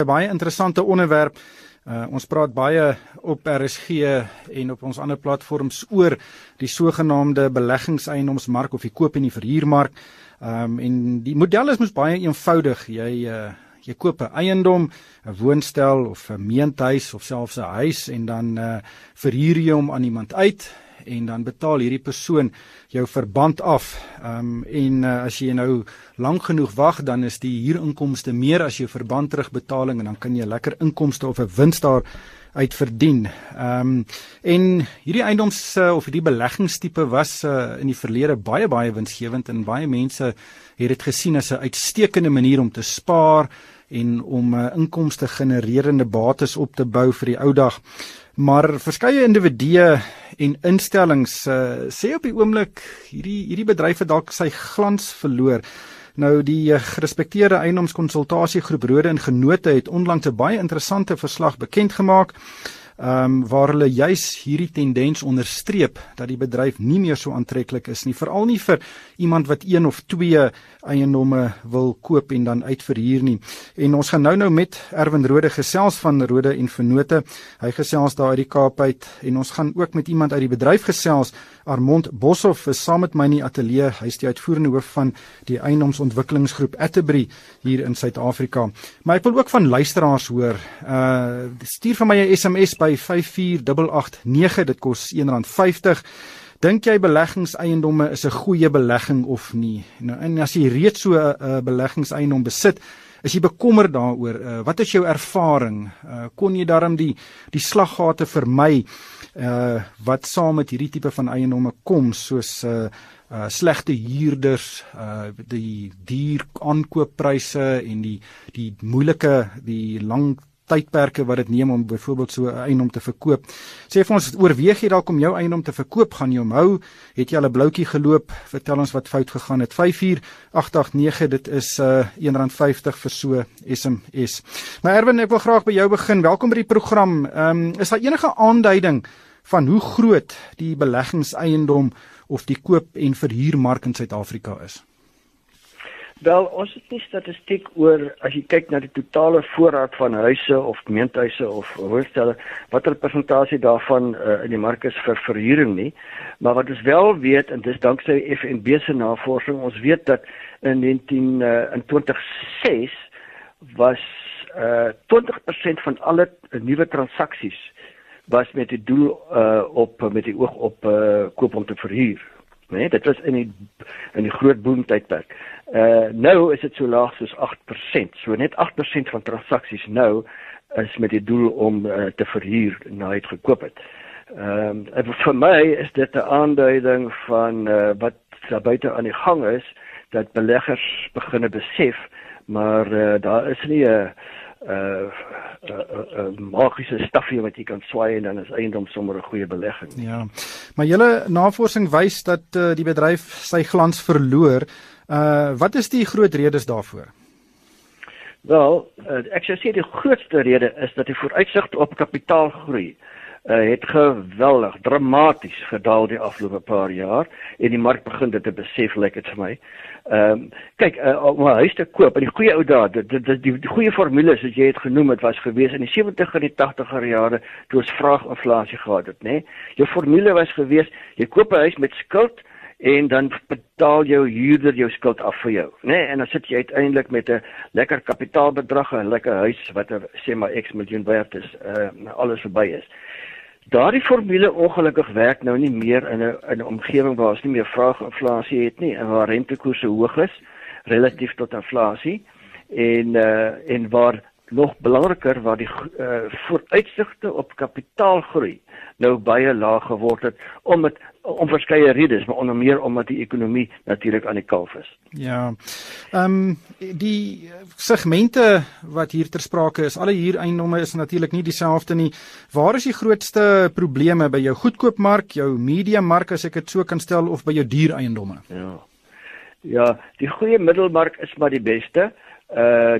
'n baie interessante onderwerp. Uh, ons praat baie op RSG en op ons ander platforms oor die sogenaamde beleggingseiendomsmark of die koop en die verhuurmark. Ehm um, en die model is mos baie eenvoudig. Jy uh, jy koop 'n eiendom, 'n woonstel of 'n meentuis of selfs 'n huis en dan uh, verhuur jy hom aan iemand uit en dan betaal hierdie persoon jou verband af. Ehm um, en uh, as jy nou lank genoeg wag, dan is die huurinkomste meer as jou verband terugbetaling en dan kan jy lekker inkomste of 'n wins daar uit verdien. Ehm um, en hierdie eiendoms uh, of hierdie beleggingstipe was uh, in die verlede baie baie winsgewend en baie mense het dit gesien as 'n uitstekende manier om te spaar en om 'n uh, inkomste genererende bates op te bou vir die ou dag. Maar verskeie individue en instellings uh, sê op die oomblik hierdie hierdie bedryf het dalk sy glans verloor. Nou die uh, gerespekteerde eiendomskonsultasiegroep Rode en Genote het onlangs 'n baie interessante verslag bekend gemaak ehm um, waar hulle juis hierdie tendens onderstreep dat die bedryf nie meer so aantreklik is nie veral nie vir iemand wat een of twee eiendomme wil koop en dan uitverhuur nie. En ons gaan nou nou met Erwin Rode gesels van Rode en Vennote. Hy gesels daar uit die Kaap uit en ons gaan ook met iemand uit die bedryf gesels Armand Boshoff is saam met my in die ateljee hy's die uitvoerende hoof van die eiendomsontwikkelingsgroep Atterbury hier in Suid-Afrika maar ek wil ook van luisteraars hoor uh stuur vir my 'n SMS by by 54889 dit kos R1.50 Dink jy beleggingseiendomme is 'n goeie belegging of nie? Nou en as jy reeds so 'n uh, beleggingseiendom besit, is jy bekommerd daaroor. Uh, wat is jou ervaring? Uh, kon jy daarom die die slaggate vermy uh wat saam met hierdie tipe van eiendomme kom soos uh uh slegte huurders, uh die duur aankooppryse en die die moeilike die lang tydperke wat dit neem om byvoorbeeld so 'n eiendom te verkoop. Sê vir ons, oorweeg jy dalk om jou eiendom te verkoop? Gaan jy hom hou? Het jy al 'n bloutjie geloop? Vertel ons wat fout gegaan het. 54889, dit is uh R1.50 vir so SMS. Maar Erwin, ek wil graag by jou begin. Welkom by die program. Ehm um, is daar enige aanduiding van hoe groot die beleggingseiendom of die koop en verhuurmark in Suid-Afrika is? Wel, ons het nie statistiek oor as jy kyk na die totale voorraad van huise of gemeentehuise of woonstelle, watter persentasie daarvan uh, in die mark is vir verhuuring nie. Maar wat ons wel weet en dis danksy FNB se navorsing, ons weet dat in 19 uh, in 2006 was uh, 20% van alle nuwe transaksies was met die doel uh, op met die oog op uh, koop om te verhuur. Nee, dit was in die in die groot boom tydperk. Uh nou is dit so laag soos 8%. So net 8% van transaksies nou is met die doel om uh, te verhuur na dit gekoop het. Ehm um, vir my is dit 'n aanduiding van uh, wat daar buite aan die gang is dat beleggers beginne besef maar uh, daar is nie 'n 'n 'n magiese stafie wat jy kan swaai en dan is eiendom sommer 'n goeie belegging. Ja. Maar julle navorsing wys dat uh, die bedryf sy glans verloor. Uh wat is die groot redes daarvoor? Wel, uh, ek sou sê die grootste rede is dat die vooruitsigte op kapitaalgroei uh, het geweldig dramaties gedaal die afgelope paar jaar en die mark begin dit te besef lyk like dit vir my. Ehm um, kyk uh, om 'n huis te koop in die goeie ou dae, dit dit die, die goeie formules wat jy het genoem het was gewees in die 70er en die 80er jare toe ons vraaginflasie gehad het, nê? Nee? Jou formule was gewees, jy koop 'n huis met skuld en dan betaal jou huurder jou skuld af vir jou, né? Nee, en dan sit jy uiteindelik met 'n lekker kapitaalbedrag, 'n lekker huis wat er, sê maar X miljoen werd is, uh alles verby is. Daardie formule ongelukkig werk nou nie meer in 'n in 'n omgewing waar ons nie meer vraaginflasie het nie en waar rentekoerse hoog is relatief tot inflasie en uh en waar nog belangriker waar die uh, vooruitsigte op kapitaalgroei nou baie laag geword het omdat om verskeie redes maar onder meer omdat die ekonomie natuurlik aan die kalf is. Ja. Ehm um, die segmente wat hier ter sprake is, alle huureiendomme is natuurlik nie dieselfde nie. Waar is die grootste probleme by jou goedkoopmark, jou mediummark as ek dit so kan stel of by jou duureiendomme? Ja. Ja, die goeie middelmark is maar die beste uh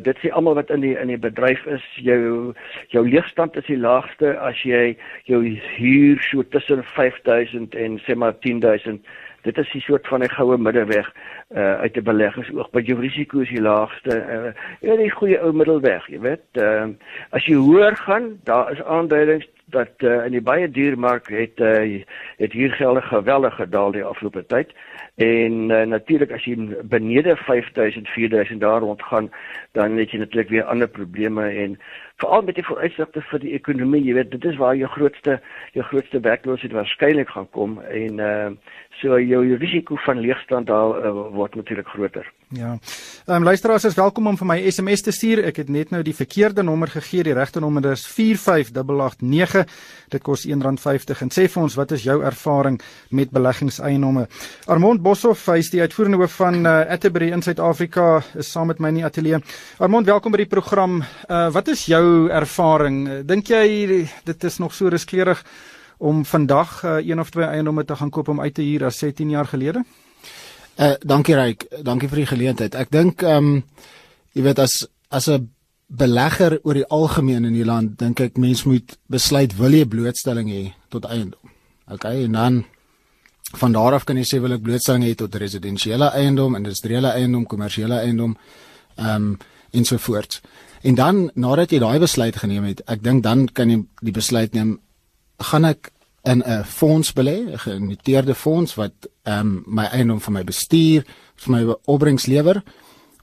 dit sê almal wat in die in die bedryf is. Jou jou leegstand is die laagste as jy jou huur so tussen 5000 en sê maar 10000 dit is 'n soort van 'n goue middeweg uh uit 'n beleggingsoog by jou risiko is die laagste uh ja die goeie ou middelweg jy weet. Uh as jy hoër gaan daar is aanduidings dat uh, in die baie duurmark het uh, het hier gelde geweldig gedaal die afgelope tyd en uh, natuurlik as jy benede 5000 4000 daar rond gaan dan het jy natuurlik weer ander probleme en veral met die vooruitsigte vir die ekonomie jy weet dit is waar jou grootste jou grootste werkloosheid waarskynlik gaan kom en uh, so jou, jou risiko van leegstand daar uh, word natuurlik groter. Ja. Ehm um, luisteraars is welkom om vir my SMS te stuur. Ek het net nou die verkeerde nommer gegee. Die regte nommer is 45889 dit kos R1.50 en sê vir ons wat is jou ervaring met beleggingseienomme Armand Boshoff hy is die uitvoerende hoof van uh, Atterbury in Suid-Afrika is saam met my in die ateljee Armand welkom by die program uh, wat is jou ervaring? Dink jy dit is nog so riskleurig om vandag uh, een of twee eiendomme te gaan koop om uit te huur as 10 jaar gelede? Uh dankie Ryk, dankie vir die geleentheid. Ek dink ehm um, jy weet as as 'n belegger oor die algemeen in die land dink ek mens moet besluit wil jy blootstelling hê tot eiendom. Okay, en dan van daar af kan jy sê wil ek blootstelling hê tot residensiële eiendom, industriële eiendom, kommersiële eiendom, ehm um, ensovoorts. En dan nadat jy daai besluit geneem het, ek dink dan kan jy die besluit neem gaan ek in 'n fonds belê, 'n genoteerde fonds wat ehm um, my eiendom vir my bestuur, vir my opbrengs lewer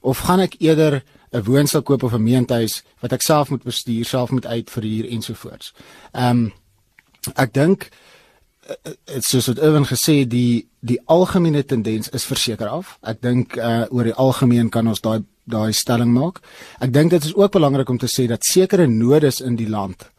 of gaan ek eerder 'n woonstel koop of 'n meentuis wat ek self moet bestuur, self moet uitverhuur ensovoorts. Ehm um, ek dink soos wat Irwin gesê die die algemene tendens is verseker af. Ek dink uh oor die algemeen kan ons daai daai stelling maak. Ek dink dit is ook belangrik om te sê dat sekere nodes in die land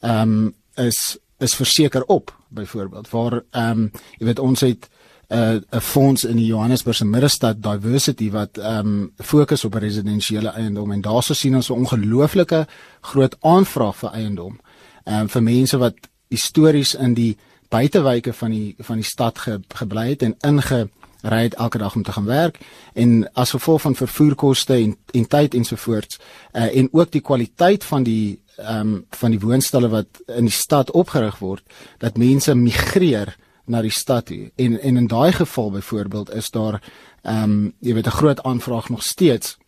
ehm um, is is verseker op byvoorbeeld waar ehm um, jy weet ons het 'n uh, 'n fonds in die Johannesburgse middestad diversity wat ehm um, fokus op residensiële eiendom en daarso sien ons 'n ongelooflike groot aanvraag vir eiendom. Ehm um, vir mense wat histories in die buitewyke van die van die stad ge, gebly het en inge ry het elke dag om te gaan werk. En as gevolg van vervoerkoste en en tyd ensovoorts uh, en ook die kwaliteit van die ehm um, van die woonstelle wat in die stad opgerig word dat mense migreer na die stad toe. En en in daai geval byvoorbeeld is daar ehm um, jy weet 'n groot aanvraag nog steeds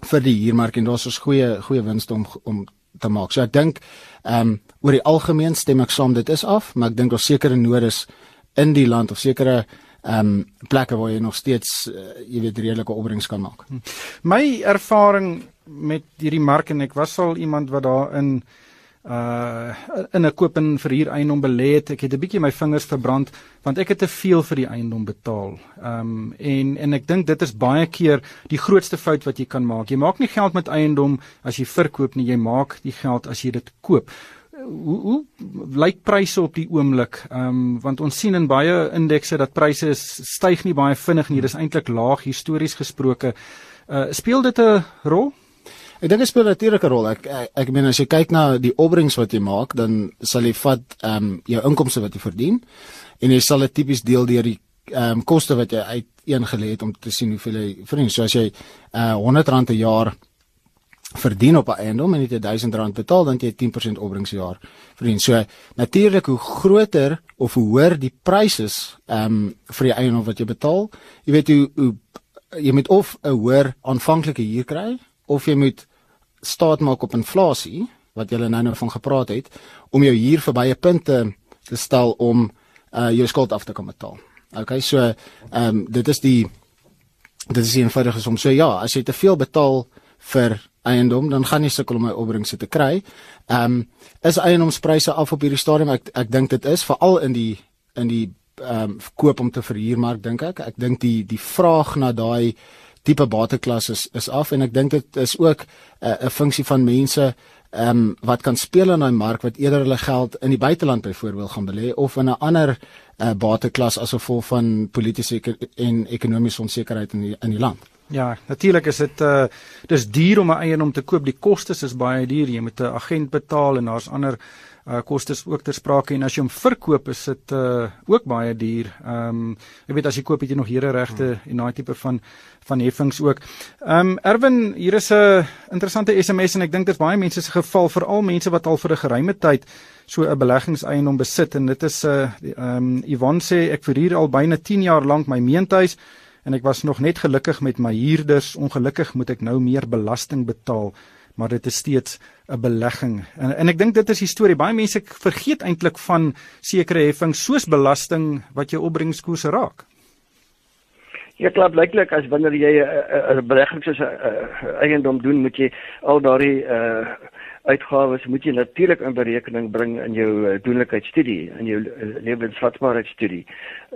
vir die huurmark en daar's 'n goeie goeie winste om om te maak. So ek dink ehm um, oor die algemeen stem ek saam dit is af, maar ek dink daar's sekere nodes in die land of sekere ehm um, plekke waar jy nog steeds uh, jy weet redelike opbrengs kan maak. My ervaring met hierdie mark en ek was al iemand wat daar in uh in 'n koop en verhuur eiendom belê het. Ek het 'n bietjie my vingers verbrand want ek het te veel vir die eiendom betaal. Ehm um, en en ek dink dit is baie keer die grootste fout wat jy kan maak. Jy maak nie geld met eiendom as jy verkoop nie, jy maak die geld as jy dit koop hoe hoe lyk pryse op die oomblik? Ehm um, want ons sien in baie indekse dat pryse styg nie baie vinnig nie. Dis eintlik laag histories gesproke. Uh speel dit 'n rol? Ek dink dit speel natuurlik 'n rol. Ek ek, ek meen as jy kyk na die opbrengs wat jy maak, dan sal jy vat ehm um, jou inkomste wat jy verdien en jy sal dit tipies deel deur die ehm um, koste wat jy uiteengelê het om te sien hoeveel jy verdien. So as jy uh R100 'n jaar verdien op 'n eiendom en jy het R1000 betaal dan jy 10% opbrengs per jaar verdien. So natuurlik hoe groter of hoe hoër die pryse is ehm um, vir die eiendom wat jy betaal, jy weet hoe, hoe jy moet of 'n hoër aanvanklike huur kry of jy moet staat maak op inflasie wat jy nou nou van gepraat het om jou huur verby 'n punt te, te stel om uh jou skuld af te kan betaal. Okay, so ehm um, dit is die dit is die eenvoudige som. So ja, as jy te veel betaal vir eiendom, dan gaan jy sukkel om my opbrengs te kry. Ehm um, is eiendomspryse af op hierdie stadium? Ek ek dink dit is veral in die in die ehm um, koop om te verhuur mark dink ek. Ek dink die die vraag na daai tipe bateklas is is af en ek dink dit is ook eh, 'n uh, funksie van mense ehm um, wat kan speel in daai mark wat eerder hulle geld in die buiteland byvoorbeeld gaan belê of in 'n ander uh, bateklas as gevolg van politieke en ekonomiese onsekerheid in die, in die land. Ja, natuurlik is dit uh dis duur om 'n eiendom te koop. Die kostes is baie duur. Jy moet 'n agent betaal en daar's ander uh kostes ook ter sprake en as jy hom verkoop is dit uh ook baie duur. Ehm um, jy weet as jy koop het jy nog here regte hmm. en daai tipe van van heffings ook. Ehm um, Erwin, hier is 'n interessante SMS en ek dink dit is baie mense se geval, veral mense wat al vir 'n geruime tyd so 'n beleggingseiendom besit en dit is 'n uh, ehm um, Yvonne sê ek verhuur al byna 10 jaar lank my meentuis en ek was nog net gelukkig met my huurders. Ongelukkig moet ek nou meer belasting betaal, maar dit is steeds 'n belegging. En en ek dink dit is die storie. Baie mense vergeet eintlik van sekere heffings soos belasting wat jou opbrengskoers raak. Ja, klaar blyklik as wanneer jy 'n belegging soos 'n eiendom doen, moet jy al daardie uh uitgawes moet jy natuurlik in berekening bring in jou uh, doenlikheidstudie in jou uh, lewensvatbaarheidstudie.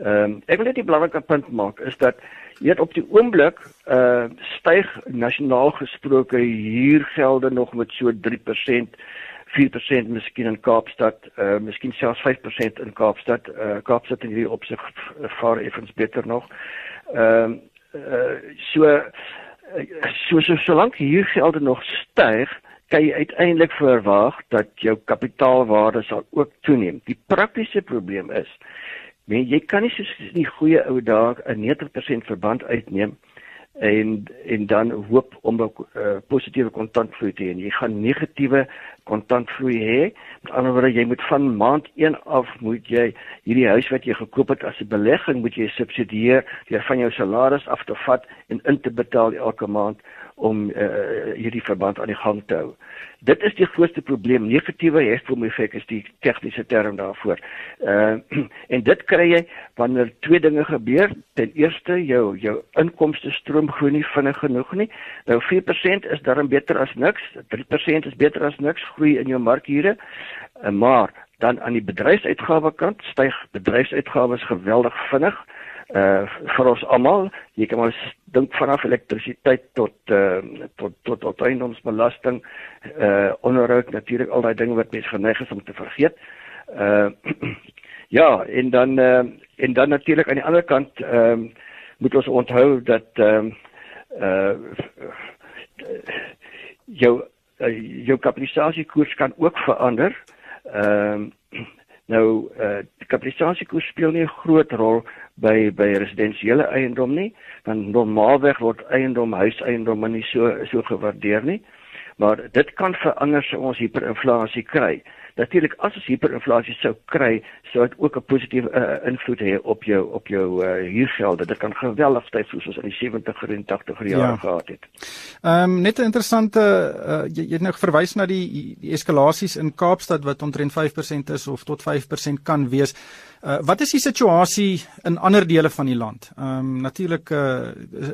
Ehm um, ek wil net 'n belangrike punt maak is dat jy op die oomblik uh styg nasionaal gesproke huurgelde nog met so 3% 4% miskien in Kaapstad, uh miskien selfs 5% in Kaapstad. Uh Kaapstad in hierdie opsig vaar effens beter nog. Ehm uh, uh so so so solank huurgelde nog styg, kan jy uiteindelik verwag dat jou kapitaalwaarde sal ook toeneem. Die praktiese probleem is, men jy kan nie soos in die goeie ou dae 'n 90% verband uitneem en en dan hoop om 'n uh, positiewe kontantvloei te hê. Jy gaan negatiewe kontantvloei hê. Met ander woorde, jy moet van maand 1 af moet jy hierdie huis wat jy gekoop het as 'n belegging moet jy subsidieer deur van jou salaris af te vat en in te betaal elke maand om uh, hierdie verband aan die gang te hou. Dit is die grootste probleem. Negatiewe hefboom effek is die tegniese term daarvoor. Uh en dit kry jy wanneer twee dinge gebeur. Ten eerste jou jou inkomste stroom groei nie vinnig genoeg nie. Nou 4% is darm beter as niks. 3% is beter as niks groei in jou markhure. Uh, maar dan aan die bedryfsuitgawe kant styg bedryfsuitgawes geweldig vinnig uh vir ons almal jy kan maar dink vanaf elektrisiteit tot uh tot tot tot eiendomsbelasting uh onderhoud natuurlik al daai dinge wat mense geneig is om te vergeet. Uh ja en dan uh en dan natuurlik aan die ander kant ehm uh, moet ons onthou dat ehm uh, uh jou uh, jou kapitalisasiekoers kan ook verander. Ehm uh, nou uh kapitalisasiekoers speel nie 'n groot rol by by residensiële eiendom nie, want normaalweg word eiendom huiseiendom nie so so gewaardeer nie. Maar dit kan verander as ons hiperinflasie kry. Natuurlik as ons hiperinflasie sou kry, sou dit ook 'n positiewe uh, invloed hê op jou op jou uh, huurgelde. Dit kan geweldig styg soos ons in die 70er en 80er jare ja. gehad het. Ehm um, net 'n interessante uh, jy, jy het nou verwys na die die eskalasies in Kaapstad wat omtrent 5% is of tot 5% kan wees. Uh, wat is die situasie in ander dele van die land? Ehm um, natuurlik uh,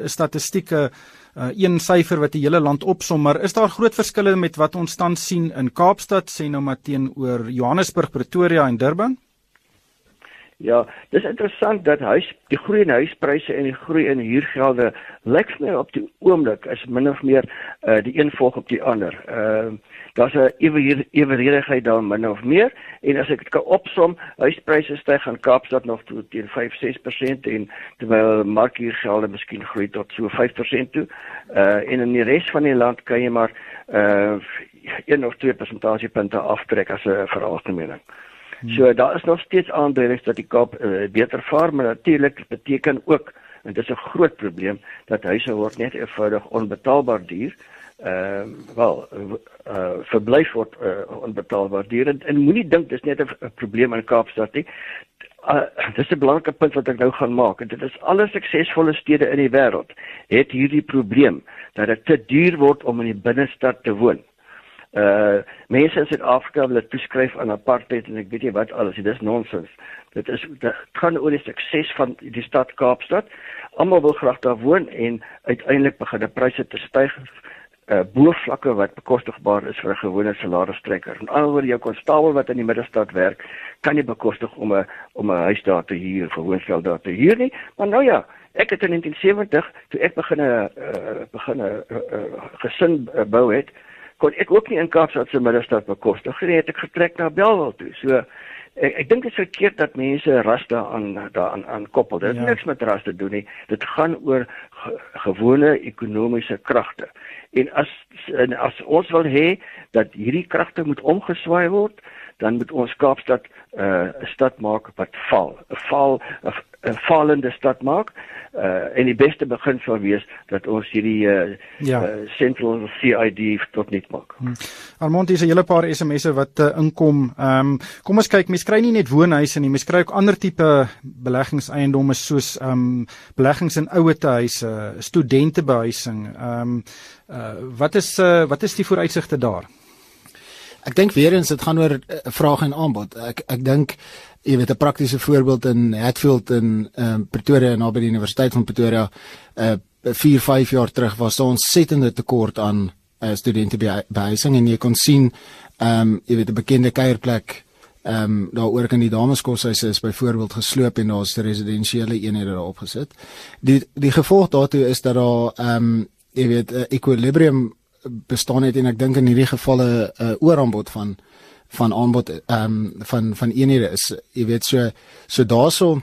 statistieke uh, een syfer wat die hele land opsom, maar is daar groot verskille met wat ons tans sien in Kaapstad, sê nou maar teenoor Johannesburg, Pretoria en Durban? Ja, dis interessant dat huis die groei in huispryse en die groei in huurgelde lyk my op die oomblik is min of meer uh, die een volg op die ander. Ehm uh, daar's 'n eweredigheid daar min of meer en as ek dit kan opsom, huispryse styg in Kaapstad nog tot teen 5-6% en terwyl markhuurgelde miskien groei tot so 5% toe. Uh en in die res van die land kan jy maar uh 1 of 2 persentasiepunte aftrek as 'n veralgemening. Hmm. So daar is nog steeds aanduidings dat die Kaap uh, beter vaar, maar natuurlik beteken ook en dit is 'n groot probleem dat huise word net eenvoudig onbetaalbaar duur ehm uh, wel uh, verblyf word uh, onbetaalbaar duur en, en moenie dink dis net 'n probleem in Kaapstad nie. Uh, dis 'n belangrike punt wat ek nou gaan maak en dit is alle suksesvolle stede in die wêreld het hierdie probleem dat dit te duur word om in die binnestad te woon. Uh mense in Suid-Afrika wil dit toeskryf aan apartheid en ek weet nie wat alles, dit is nonsens. Dit is dit gaan oor die sukses van die stad Kaapstad. Almal wil graag daar woon en uiteindelik begin die pryse te styg uh boovlakke wat bekostigbaar is vir 'n gewone salarisstrekker. En alhoewel jou konstabel wat in die middestad werk, kan nie bekostig om 'n om 'n huis daar te huur, gewoonstel daar te huur nie. Maar nou ja, ek het in 1970 toe ek begin 'n uh, begin 'n uh, uh, gesin uh, bou het, kon ek ook nie in Kaapstad se middestad bekostig nie. Het ek getrek na Belwel toe. So ek ek dink dit is verkeerd dat mense ras daaraan daaraan aan koppel. Dit het ja. niks met ras te doen nie. Dit gaan oor ge, gewone ekonomiese kragte. En as en as ons wil hê dat hierdie kragte moet omgeswaai word, dan moet ons Kaapstad 'n uh, stad maak wat val. 'n Val 'n falende stad maak. Uh en die beste begin sou wees dat ons hierdie uh, ja. uh central CID tot nik maak. Hmm. Armand, dis 'n hele paar SMS'e wat uh, inkom. Ehm um, kom ons kyk, mense kry nie net woonhuise nie, mense kry ook ander tipe beleggingseiendomme soos ehm um, beleggings in ouete huise, studentebehuising. Ehm um, uh wat is uh, wat is die vooruitsigte daar? Ek dink weer eens dit gaan oor uh, vraag en aanbod. Ek ek dink jy weet 'n praktiese voorbeeld in Hatfield in uh, Pretoria naby die Universiteit van Pretoria uh 4 5 jaar terug was daar ontsettende tekort aan uh, studente behuising en jy kon sien um, jy weet 'n bekende kuierplek ehm um, daar oor kan die dameskoshuise is byvoorbeeld gesloop en daar's residensiële eenhede daar opgesit. Die die gevolg daartoe is dat daar ehm um, jy weet 'n equilibrium bestaan het en ek dink in hierdie gevalle 'n uh, ooraanbod van van aanbod ehm um, van van eenhede is jy weet so so daaroor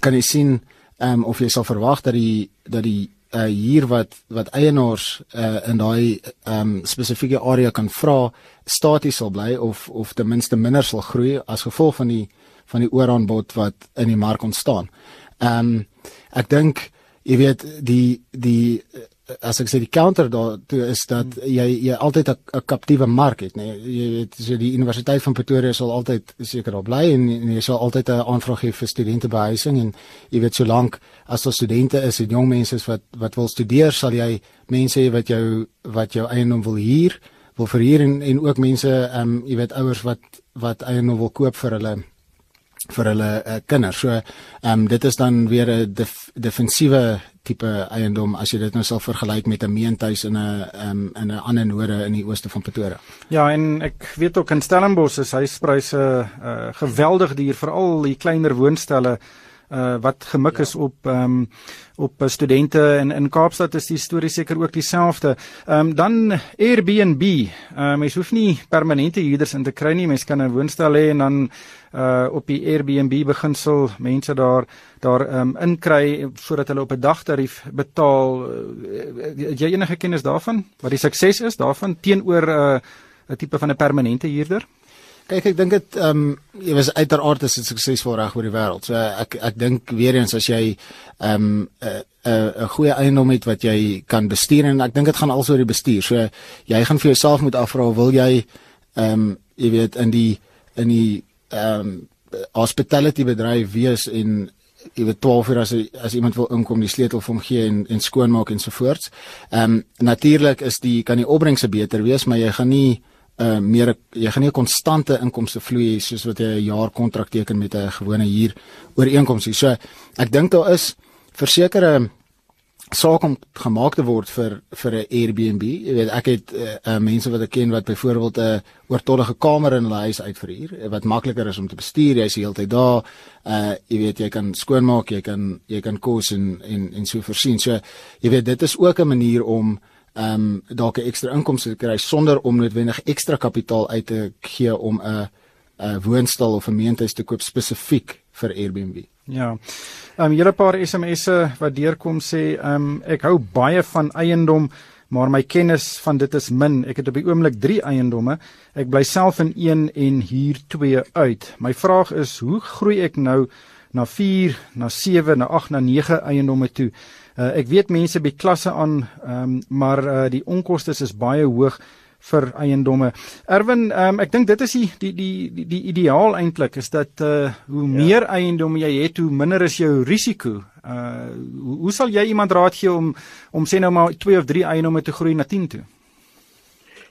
kan jy sien ehm um, of jy sal verwag dat die dat die uh, hier wat wat eienaars uh, in daai ehm um, spesifieke area kan vra staties sal bly of of ten minste minder sal groei as gevolg van die van die ooraanbod wat in die mark ontstaan. Ehm um, ek dink jy weet die die as ek sê die counter daar toe is dat jy jy altyd 'n kaptiewe mark het nê nee. jy weet so die universiteit van Pretoria sal altyd seker daar bly en, en jy sal altyd 'n aanvraag hê vir studente behuising en jy weet solank as daar studente is en jong mense wat wat wil studeer sal jy mense hê wat jou wat jou eiendom wil huur wil verhuur en, en ook mense ehm um, jy weet ouers wat wat eiendom wil koop vir hulle vir hulle uh, kinders. So ehm um, dit is dan weer 'n def, defensiewe tipe eiendom as jy dit nou sal vergelyk met 'n meentuis in 'n um, in 'n ander noorde in die ooste van Pretoria. Ja, en ek weet ook in Stellenbosch is huispryse uh, geweldig duur veral die kleiner woonstelle uh, wat gemik ja. is op um, op uh, studente en in Kaapstad is die storie seker ook dieselfde. Ehm um, dan Airbnb. Ehm uh, mens hoef nie permanente huurders in te kry nie. Mens kan 'n woonstel hê en dan uh op die Airbnb beginsel mense daar daar um, inkry voordat hulle op 'n dagtarief betaal. Uh, jy enige kennis daarvan wat die sukses is daarvan teenoor 'n uh, 'n tipe van 'n permanente huurder? Kyk, ek dink dit ehm um, jy was uiteraard is dit suksesvol reg oor die wêreld. So ek ek dink weer eens as jy ehm um, uh, 'n uh, 'n goeie eiendom het wat jy kan bestuur en ek dink dit gaan also oor die bestuur. So jy gaan vir jouself moet afvra wil jy ehm um, jy weet in die in die ehm um, hospitality bedryf wees en jy weet 12 uur as as iemand wil inkom die sleutel vir hom gee en en skoonmaak en so voort. Ehm um, natuurlik is die kan die opbrengse beter wees, maar jy gaan nie uh meer jy gaan nie 'n konstante inkomste vloei soos wat jy 'n jaar kontrak teken met 'n gewone huur ooreenkoms. So ek dink daar is versekerde saak om gemaak te word vir vir 'n Airbnb. Jy weet ek het uh, uh mense wat ek ken wat byvoorbeeld 'n oortollige kamer in hulle huis uitverhuur wat makliker is om te bestuur. Jy's die hele tyd daar. Uh jy weet jy kan skoonmaak, jy kan jy kan kos en en en so voorsien. So jy weet dit is ook 'n manier om ehm um, dalk 'n ekstra inkomste te kry sonder om noodwendig ekstra kapitaal uit te gee om 'n 'n woonstel of 'n meentuis te koop spesifiek vir Airbnb. Ja. Ehm um, julle paar SMS'e wat deurkom sê ehm um, ek hou baie van eiendom maar my kennis van dit is min. Ek het op die oomblik 3 eiendomme. Ek bly self in een en huur 2 uit. My vraag is hoe groei ek nou na 4, na 7, na 8, na 9 eiendomme toe? Uh, ek weet mense by klasse aan, um, maar uh, die onkoste is baie hoog vir eiendomme. Erwin, um, ek dink dit is die die die die, ideaal eintlik is dat uh, hoe ja. meer eiendomme jy het, hoe minder is jou risiko. Uh hoe, hoe sal jy iemand raad gee om om sê nou maar 2 of 3 eiendomme te groei na 10 toe?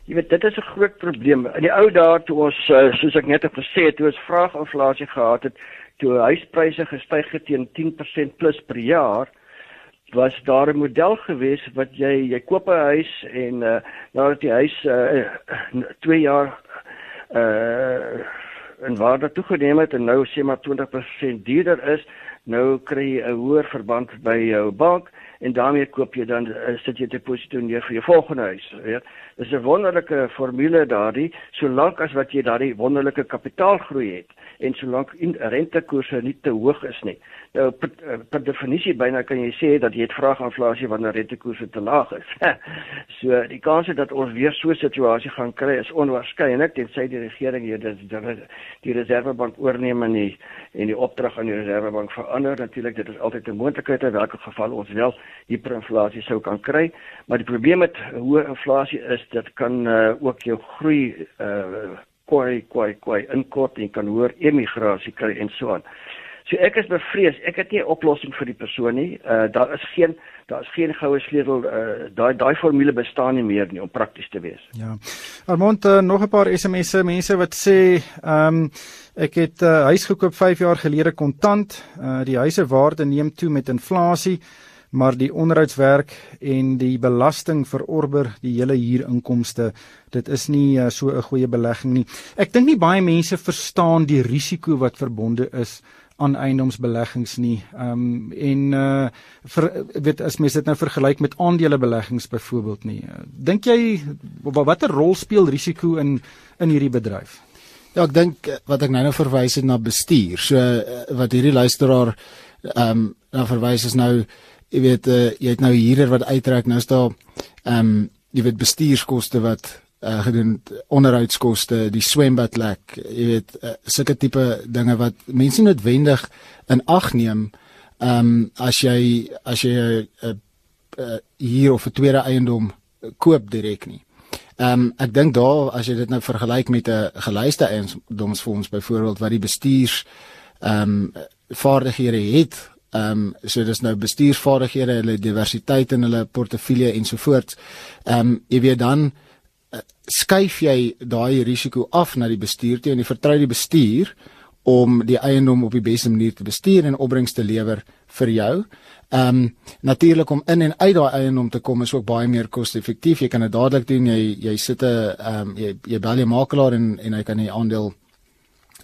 Jy weet dit is 'n groot probleem. In die ou dae toe ons soos ek net het gesê het, toe ons vraaginflasie gehad het, toe huispryse gestyg het teen 10% plus per jaar, was daar 'n model gewees wat jy jy koop 'n huis en uh, nadat die huis 2 uh, jaar uh en waarde toegeneem het en nou sê maar 20% duurder is, nou kry jy 'n hoër verband by jou bank en daarmee koop jy dan uh, sit jy deposito neer vir jou volgende huis, weet. Dis 'n wonderlike formule daardie, solank as wat jy daardie wonderlike kapitaalgroei het en solank rentekoerse nie te hoog is nie, Nou per, eh, per definisie byna kan jy sê dat jy het vraaginflasie wanneer rentekoerse te laag is. so die kans dat ons weer so 'n situasie gaan kry is onwaarskynlik tensy die regering hier dit die reservebank oorneem en die en die opdrag aan die reservebank verander. Natuurlik dit is altyd 'n moontlikheid in watter geval ons wel hiperinflasie sou kan kry, maar die probleem met hoë inflasie is dit kan uh, ook jou groei uh, kwai kwai kwai inkort en kan hoor emigrasie kry en so aan. So ek is bevrees, ek het nie 'n oplossing vir die persoon nie. Uh daar is geen daar is geen goue sleutel uh daai daai formule bestaan nie meer nie om prakties te wees. Ja. Armand uh, nog 'n paar SMS'e mense wat sê ehm um, ek het 'n uh, huis gekoop 5 jaar gelede kontant. Uh die huis se waarde neem toe met inflasie maar die onderhoudswerk en die belasting verorber die hele huurinkomste. Dit is nie uh, so 'n goeie belegging nie. Ek dink nie baie mense verstaan die risiko wat verbonde is aan eiendomsbeleggings nie. Ehm um, en uh vir weet as mens dit nou vergelyk met aandelebeleggings byvoorbeeld nie. Dink jy watter rol speel risiko in in hierdie bedryf? Ja, ek dink eh, wat ek nou nou verwys het na bestuur. So wat hierdie luisteraar ehm um, na verwys is nou jy weet uh, jy het nou hierder wat uittrek nou is daar ehm um, jy weet bestuurskoste wat uh, gedoen onderhoudskoste, die swembadlek, jy weet uh, sulke tipe dinge wat mense noodwendig in ag neem. Ehm um, as jy as jy 'n uh, uh, hier of 'n tweede eiendom koop direk nie. Ehm um, ek dink daar as jy dit nou vergelyk met 'n gelyste eiendomsfonds byvoorbeeld wat die bestuurs ehm um, vaardighede het Ehm um, so dis nou bestuursvaardighede, hulle diversiteit in hulle portefeulje ensovoorts. Ehm um, jy weet dan skuif jy daai risiko af na die bestuur toe en jy vertrou die bestuur om die eiendom op die beste manier te bestuur en opbrengs te lewer vir jou. Ehm um, natuurlik om in en uit daai eiendom te kom is ook baie meer koste-effektief. Jy kan dit dadelik doen. Jy jy sit 'n ehm um, jy jy bel jy makelaar en en hy kan die aandeel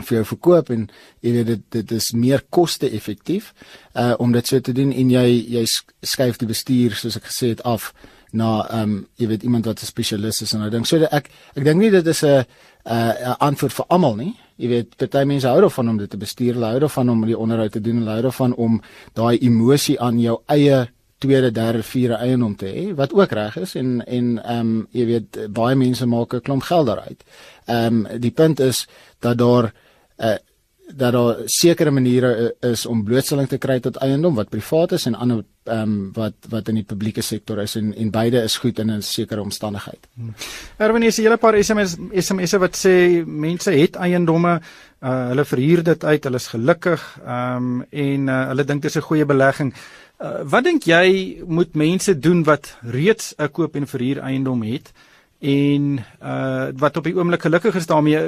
vir jou verkoop en jy weet dit dit is meer koste-effektief uh om dit so te doen en jy jy skuif die bestuur soos ek gesê het af na ehm um, jy weet iemand wat 'n spesialis is en ek dink so ek ek dink nie dit is 'n 'n antwoord vir almal nie. Jy weet party mense hou daarvan om dit te bestuur, hou daarvan om die onderhoud te doen, hou daarvan om daai emosie aan jou eie tweede, derde, vierde eiendom te hê wat ook reg is en en ehm um, jy weet baie mense maak 'n klomp geld daaruit. Ehm um, die punt is dat daar uh, dat daar sekere maniere eh, is om blootstelling te kry tot eiendom wat privaat is en ander ehm um, wat wat in die publieke sektor is en en beide is goed in 'n sekere omstandigheid. Hmm. Erwin, is 'n hele paar SMS SMS'e wat sê mense het eiendomme, uh, hulle verhuur dit uit, hulle is gelukkig, ehm um, en uh, hulle dink dit is 'n goeie belegging. Uh, wat dink jy moet mense doen wat reeds 'n koop en verhuur eiendom het? En uh wat op die oomblik gelukkig is daarmee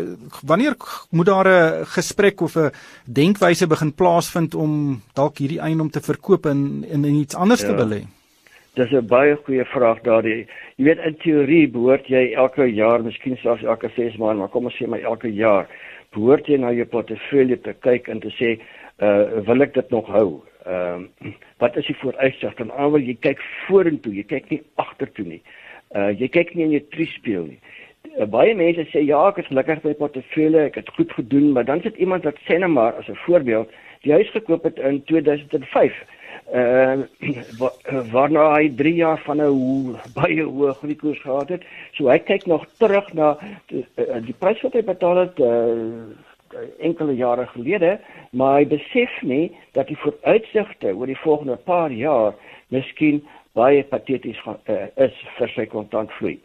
wanneer moet daar 'n gesprek of 'n denkwyse begin plaasvind om dalk hierdie eiendom te verkoop en in, in iets anders ja. te belê? Dis 'n baie goeie vraag daardie jy weet in teorie behoort jy elke jaar miskien selfs elke 6 maande maar kom ons sê maar elke jaar behoort jy na jou portefeulje te kyk en te sê uh wil ek dit nog hou? Ehm uh, wat is die vooruitsig dan al wil jy kyk vorentoe jy kyk nie agtertoe nie. Uh jy kyk nie in jou triespieël nie. Uh, baie mense sê ja, ek is gelukkig met my portefeulje, ek het goed gedoen, maar dan sit iemand wat sê net maar as 'n voorbeeld, die huis gekoop het in 2005. Uh waarna hy 3 jaar van 'n hoe baie hoë groeikoers gehad het. So hy kyk nog terug na die, uh, die prys wat hy betaal het uh enkele jare gelede, maar hy besef nie dat die vooruitsigte oor die volgende paar jaar miskien baie pateties uh, is vir sy kontantvloei.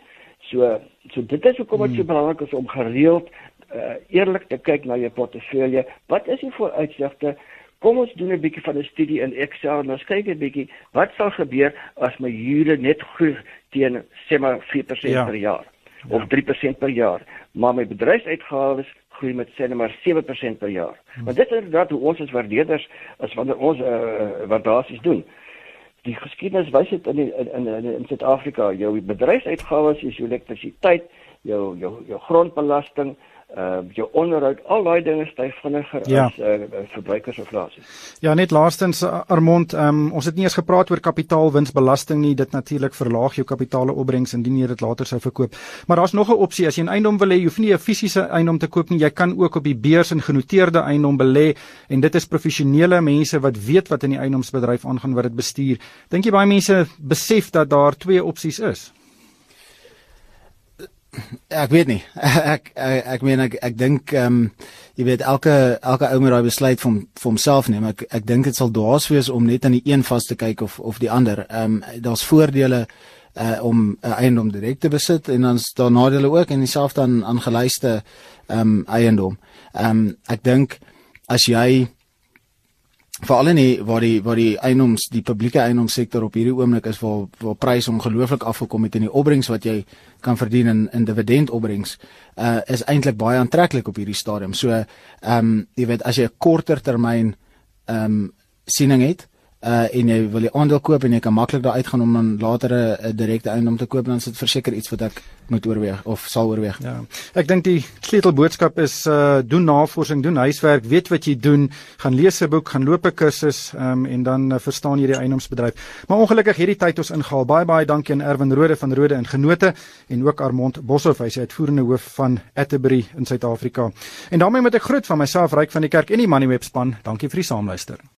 So so dit is hoekom dit so hmm. belangrik is om gereeld uh, eerlik te kyk na jou portefeulje. Wat is die vooruitsigte? Kom ons doen 'n bietjie van 'n studie in Excel en ons kyk 'n bietjie wat sal gebeur as my huur net groei teen sê maar 4% ja. per jaar ja. of 3% per jaar, maar my bedryfsuitgawes groei met sê maar 7% per jaar. Hmm. Want dit is inderdaad hoe ons as waardeerders as wanneer ons uh, waardasies doen die geskiedenis wys dit in in in in Suid-Afrika. Jou bedryfsuitgawes is jou elektrisiteit, jou jou jou grondbelasting, uh jou onderhoud, al daai dinge styg vinniger ja. as uh verbruikersinflasie. Ja, net laastens Armand, um, ons het nie eens gepraat oor kapitaalwinsbelasting nie. Dit natuurlik verlaag jou kapitaale opbrengs indien jy dit later sou verkoop. Maar daar's nog 'n opsie as jy 'n eiendom wil hê, jy hoef nie 'n fisiese eiendom te koop nie. Jy kan ook op die beurs in genoteerde eiendom belê en dit is professionele mense wat weet wat in die eiendomsbedryf aangaan wat dit bestuur. Dink jy baie mense besef dat daar twee opsies is? Ek weet nie. Ek ek, ek meen ek ek dink ehm um, jy weet elke elke ou moet daai besluit vir vir homself neem. Ek ek dink dit sal dwaas wees om net aan die een vas te kyk of of die ander. Ehm um, daar's voordele uh om 'n eiendom direk te besit en dan's daar nadele ook en dieselfde aan aan gelyste ehm um, eiendom. Ehm um, ek dink as jy veral in die waar die waar die eiendoms die publieke eiendomssektor op hierdie oomblik is waar waar pryse ongelooflik afgekom het en die opbrengs wat jy kan verdien in in dividendopbrengs uh is eintlik baie aantreklik op hierdie stadium. So ehm um, jy weet as jy 'n korter termyn ehm um, siening het uh en jy wil die aandeel koop en jy kan maklik daar uitgaan om dan later 'n direkte eiendom te koop dan is dit verseker iets wat ek moet oorweeg of sal oorweeg. Ja. Ek dink die sleutelboodskap is uh doen navorsing, doen huiswerk, weet wat jy doen, gaan lees 'n boek, gaan loop 'n kursus um, en dan uh, verstaan jy die eiendomsbedryf. Maar ongelukkig hierdie tyd ons ingehaal. Baie baie dankie aan Erwin Rode van Rode en Genote en ook Armand Boshoff, hy is uitvoerende hoof van Atterbury in Suid-Afrika. En daarmee moet ek groet van myself Ryk van die Kerk en die Moneyweb span. Dankie vir die saamluister.